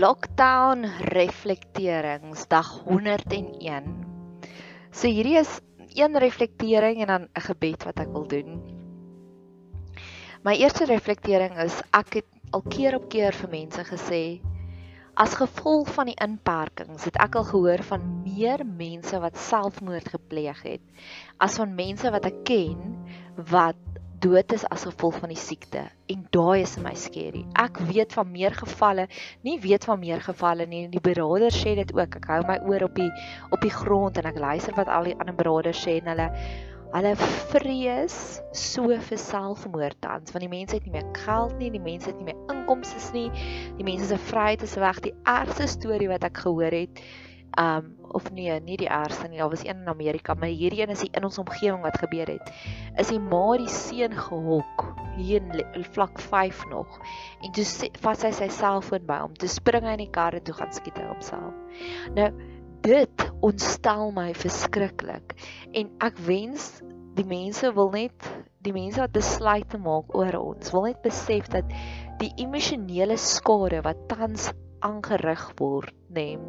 Lockdown reflekterings dag 101. So hierdie is een reflektering en dan 'n gebed wat ek wil doen. My eerste reflektering is ek het al keer op keer vir mense gesê as gevolg van die inperkings het ek al gehoor van meer mense wat selfmoord gepleeg het as van mense wat ek ken wat dood is as gevolg van die siekte en daai is my skerry. Ek weet van meer gevalle, nie weet van meer gevalle nie. Die beraders sê dit ook. Ek hou my oor op die op die grond en ek luister wat al die ander beraders sê en hulle hulle vrees so vir selfmoord tans want die mense het nie meer geld nie, die mense het nie meer inkomste nie. Die mense se vryheid is weg. Die ergste storie wat ek gehoor het um of nee, nie die ergste nie. Daar was een in Amerika, maar hierdie een is die in ons omgewing wat gebeur het. Is die ma die seun gehok hier in vlak 5 nog. En toe vat sy sy selfoon by hom. Toe spring hy in die kar en toe gaan skiet hy homself. Nou dit ontstel my verskriklik. En ek wens die mense wil net die mense wat besluit te maak oor ons wil net besef dat die emosionele skade wat tans aangerig word, neem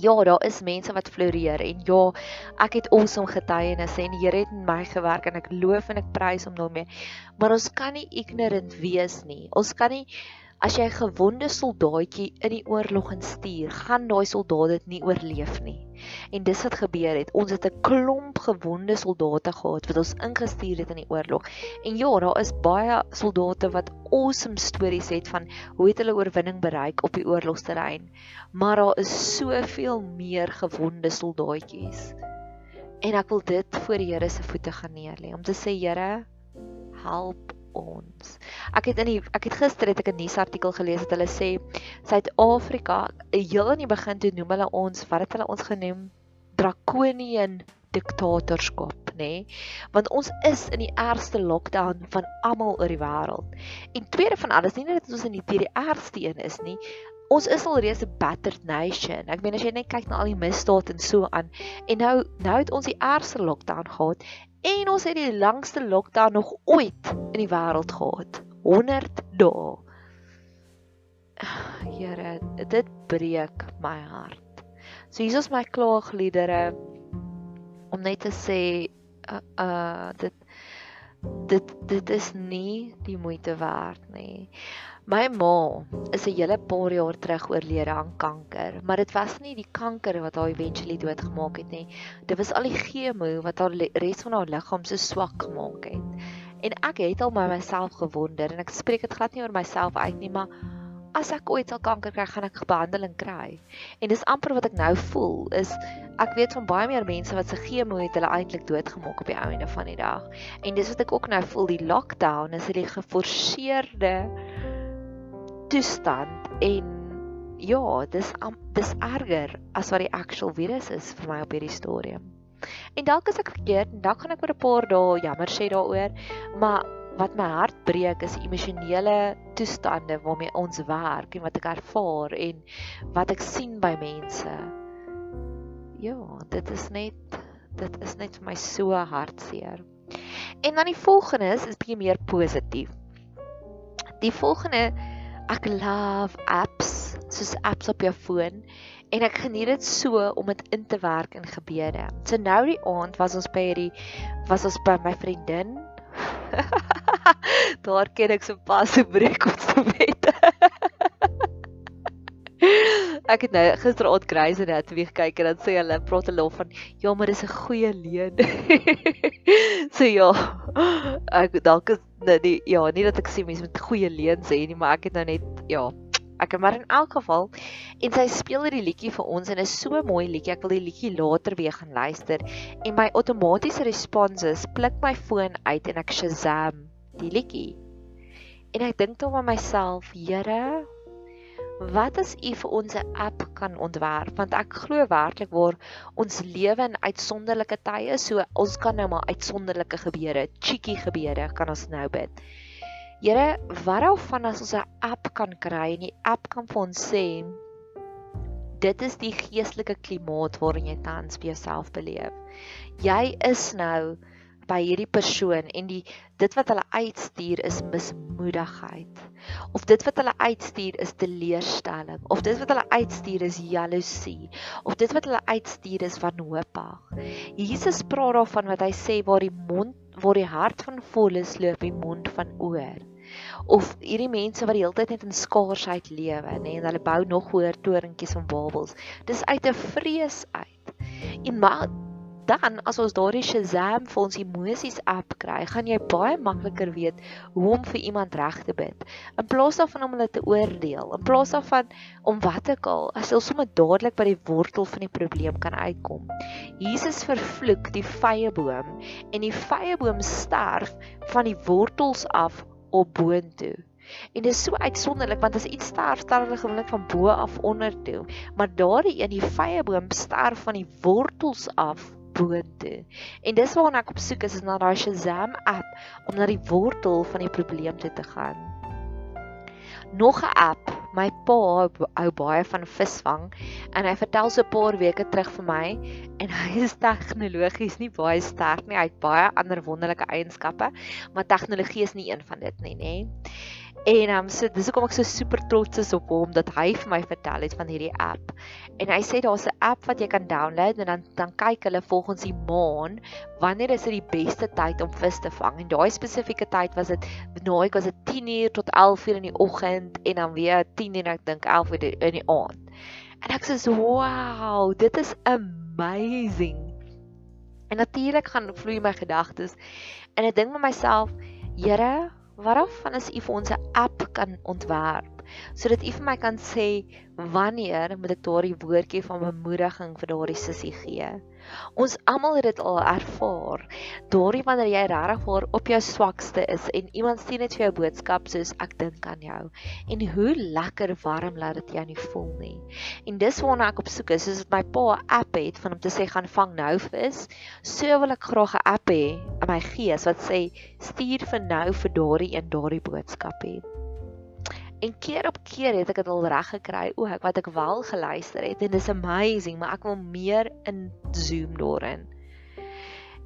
Ja, daar is mense wat floreer en ja, ek het awesome getuienisse en die Here het in my gewerk en ek loof en ek prys hom daarmee. Maar ons kan nie ignorant wees nie. Ons kan nie As jy 'n gewonde soldaatjie in die oorlog instuur, gaan daai soldaat dit nie oorleef nie. En dis wat gebeur het. Ons het 'n klomp gewonde soldate gehad wat ons ingestuur het in die oorlog. En ja, daar is baie soldate wat awesome stories het van hoe het hulle oorwinning bereik op die oorlogsterrein. Maar daar is soveel meer gewonde soldaatjies. En ek wil dit voor die Here se voete gaan neerlê om te sê Here, help ons. Ek het in die ek het gister het ek 'n nuusartikel gelees dat hulle sê Suid-Afrika, heel aan die begin toe noem hulle ons, wat het hulle ons genoem? Draconian diktatorskap, nê? Nee? Want ons is in die ergste lockdown van almal oor die wêreld. En tweede van alles, nie net dat ons in die die ergste een is nie, ons is al reeds 'n battered nation. Ek meen as jy net kyk na al die misdade en so aan. En nou nou het ons die ergste lockdown gehad en ons het die langste lockdown nog ooit in die wêreld gehad. 100 dae. Here, dit breek my hart. So hier is my klaagliedere om net te sê uh, uh dit dit dit is nie die moeite werd nie. My ma is 'n hele paar jaar terug oorlede aan kanker, maar dit was nie die kanker wat haar eventually doodgemaak het nie. Dit was al die chemo wat haar res van haar liggaam so swak gemaak het. En ek het al by myself gewonder en ek spreek dit glad nie oor myself uit nie, maar as ek ooit sal kanker kry, gaan ek behandeling kry. En dis amper wat ek nou voel, is ek weet van baie meer mense wat se chemo het hulle eintlik doodgemaak op die einde van die dag. En dis wat ek ook nou voel, die lockdown is hierdie geforseerde toestand en ja, dis dis erger as wat die actual virus is vir my op hierdie stadium. En dalk is ek verkeerd en dalk gaan ek oor 'n paar dae jammer sê daaroor, maar wat my hart breek is emosionele toestande waarmee ons werk en wat ek ervaar en wat ek sien by mense. Ja, dit is net dit is net vir my so hartseer. En dan die volgende is is bietjie meer positief. Die volgende ek love apps soos apps op jou foon en ek geniet dit so om dit in te werk in gebede. So nou die aand was ons by hierdie was ons by my vriendin. Daar ken ek so pas se breek ons te wette. Ek het nou gisteraand Grey's Anatomy gekyk en dan sê hulle praat hulle van ja, maar dis 'n goeie leen. so ja. Ek dalk is nou die ja, nie dat ek sê mense met goeie leen sê nie, maar ek het nou net ja, ek maar in elk geval en sy speel hierdie liedjie vir ons en is so mooi liedjie. Ek wil die liedjie later weer gaan luister en my outomatiese respons is pluk my foon uit en ek Shazam die liedjie. En ek dink toe aan myself, Here, wat as u vir ons 'n app kan ontwerp? Want ek glo werklik waar ons lewe in uitsonderlike tye so ons kan nou maar uitsonderlike gebeure cheeky gebeure kan ons nou bid. Here wat of van as ons 'n app kan kry en die app kan vir ons sê dit is die geestelike klimaat waarin jy tans jouself beleef. Jy is nou by hierdie persoon en die dit wat hulle uitstuur is mismoedigheid. Of dit wat hulle uitstuur is teleurstelling. Of dit wat hulle uitstuur is jaloesie. Of dit wat hulle uitstuur is wanhoopig. Jesus praat daarvan wat hy sê waar die mond waar die hart van vol is loop die mond van oor. Of hierdie mense wat die hele tyd net in skaarsheid lewe nê en hulle bou nog hoër torentjies van Babels dis uit 'n vrees uit. En maar dan as ons daardie Shazam vir ons emosies app kry, gaan jy baie makliker weet hoe om vir iemand reg te bid. In plaas daarvan om hulle te oordeel, in plaas daarvan om wat ook al, as jy sommer dadelik by die wortel van die probleem kan uitkom. Jesus vervloek die vyeboom en die vyeboom sterf van die wortels af op boontoe. En dit is so uitsonderlik want as iets sterf, sterf hulle gewoonlik van bo af onder toe, maar daardie een die vyeboom sterf van die wortels af boontoe. En dis waarna ek op soek is, is na daai Shazam app om na die wortel van die probleem te te gaan. Nog 'n app, my pa hou baie van visvang en hy vertel so 'n paar weke terug vir my en hy is tegnologies nie baie sterk nie. Hy het baie ander wonderlike eienskappe, maar tegnologie is nie een van dit nie, nê. En um, so dis hoekom ek so super trots is op hom dat hy vir my vertel het van hierdie app. En hy sê daar's 'n app wat jy kan download en dan dan kyk hulle volgens die maan wanneer is dit die beste tyd om vis te vang. En daai spesifieke tyd was dit nou was dit 10:00 tot 11:00 in die oggend en dan weer 10:00 en ek dink 11:00 in die aand. En ek sê wow, dit is amazing. En natuurlik gaan vloei my gedagtes en ek dink met myself, Here, waarvan is u vir ons 'n app kan ontwerp sodat u vir my kan sê wanneer moet ek daardie woordjie van bemoediging vir daardie sussie gee Ons almal het dit al ervaar. Daardie wanneer jy regtig voor op jou swakste is en iemand stuur net vir jou boodskap soos ek dink aan jou. En hoe lekker warm laat dit jou nie voel nie. En dis waarna ek op soek is, soos my pa 'n app het van om te sê gaan vang nou vis. So wil ek graag 'n app hê in my gees wat sê stuur vir nou vir daardie een daardie boodskap hê. En keer op keer het ek dit al reg gekry ook wat ek wel geluister het en dis amazing, maar ek wil meer in zoom daarin.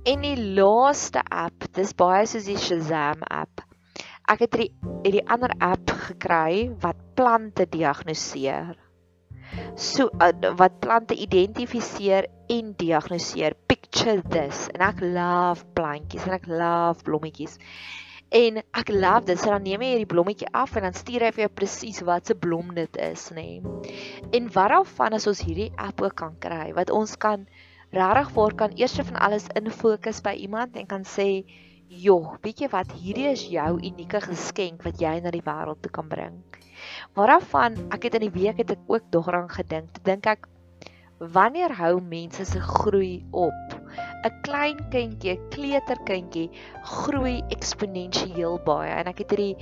En die laaste app, dis baie soos die Shazam app. Ek het hierdie hierdie ander app gekry wat plante diagnoseer. So uh, wat plante identifiseer en diagnoseer. Picture this en ek love plantjies en ek love blommetjies. En ek love dit. So dan neem jy hierdie blommetjie af en dan stuur hy vir jou presies wat se blom dit is, nê. Nee. En waarvan as ons hierdie app ook kan kry wat ons kan regtig voor kan eers van alles in fokus by iemand en kan sê, "Joh, weet jy wat? Hierdie is jou unieke geskenk wat jy na die wêreld toe kan bring." Waarvan ek het in die week het ek ook daaraan gedink. Dink ek wanneer hou mense se groei op? 'n klein kindjie, kleuterkindjie groei eksponensieel baie. En ek het hierdie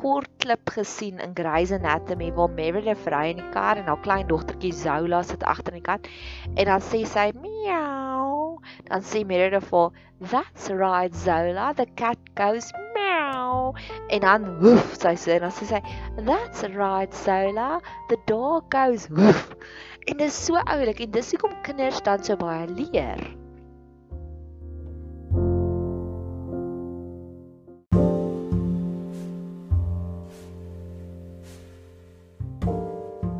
kort klip gesien in Grey's Anatomy waar Meredith ry in die kar en haar klein dogtertjie Zola sit agter in die kar en dan sê sy meow dan sê Meredith for that's right Zola the cat goes meow en dan woef sy sê dan sê sy that's right Zola the dog goes woef. En dit is so oulik en dis hoekom kinders dan so baie leer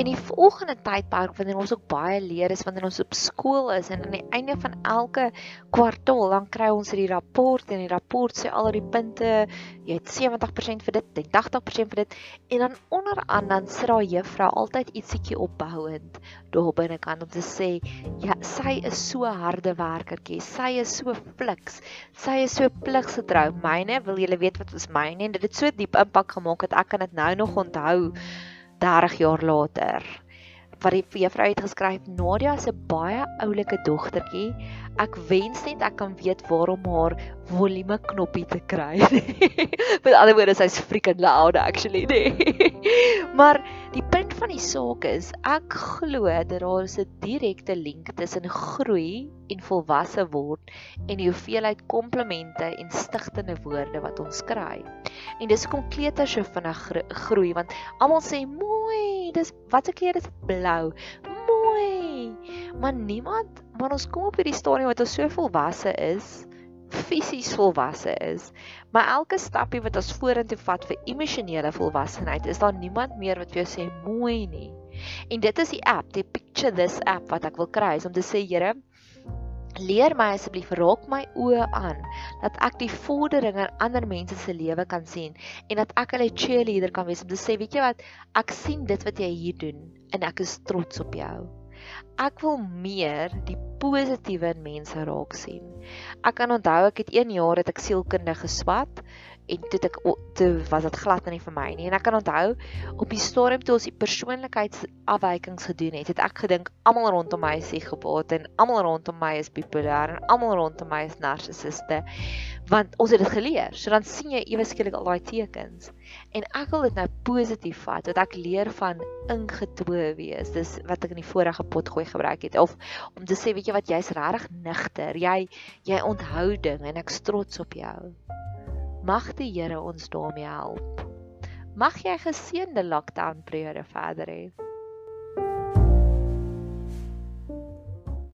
volgende tydperk wanneer ons ook baie leer is wanneer ons op skool is en aan die einde van elke kwartaal dan kry ons hierdie rapport en die rapport sê al die punte jy het 70% vir dit, 80% vir dit en dan onderaan dan sit daar juffrou altyd ietsiekie opbouend daar binnekant om te sê ja, sy is so harde werkertjie, sy is so fliks, sy is so pligsgetrou. Myne, wil julle weet wat is myne en dit het so diep impak gemaak dat ek kan dit nou nog onthou 30 jaar later. Wat die juffrou het geskryf Nadia se baie oulike dogtertjie. Ek wens net ek kan weet waarom haar volume knoppie te kry. Met ander woorde sy's freaking loud actually nee. Maar die punt van die saak is ek glo dat daar 'n direkte link tussen groei en volwasse word en die hoeveelheid komplimente en stigtende woorde wat ons kry en dis hoekom kleuters so vinnig groei want almal sê mooi dis wat se kleur is blou. Mooi. Maar niemand, maar ons kom op hierdie stadium wat ons so volwasse is, fisies volwasse is, maar elke stappie wat ons vorentoe vat vir emosionele volwassenheid, is daar niemand meer wat vir jou sê mooi nie. En dit is die app, die Picture This app wat ek wil kry, is om te sê, Here, leer my asseblief raak my oë aan dat ek die vordering in ander mense se lewe kan sien en dat ek hulle cheerleader kan wees om te sê weet jy wat ek sien dit wat jy hier doen en ek is trots op jou ek wil meer die positiewe in mense raak sien. Ek kan onthou ek het 1 jaar het ek sielkundige geswat en toe ek toe was dit glad nie vir my nie. En ek kan onthou op die stadium toe ons die persoonlikheidsafwykings gedoen het het ek gedink almal rondom my is psigopaat en almal rondom my is bipolêr en almal rondom my is narcissiste. Want ons het dit geleer. So dan sien jy ewe skielik al daai tekens en ek wil dit nou positief vat dat ek leer van ingetoe wees dis wat ek in die vorige pot gooi gebruik het of om te sê weet jy wat jy's regtig nigter jy jy onthou ding en ek trots op jou Mag die Here ons daarmee help. Mag jy geseënde lockdown periode verder hê.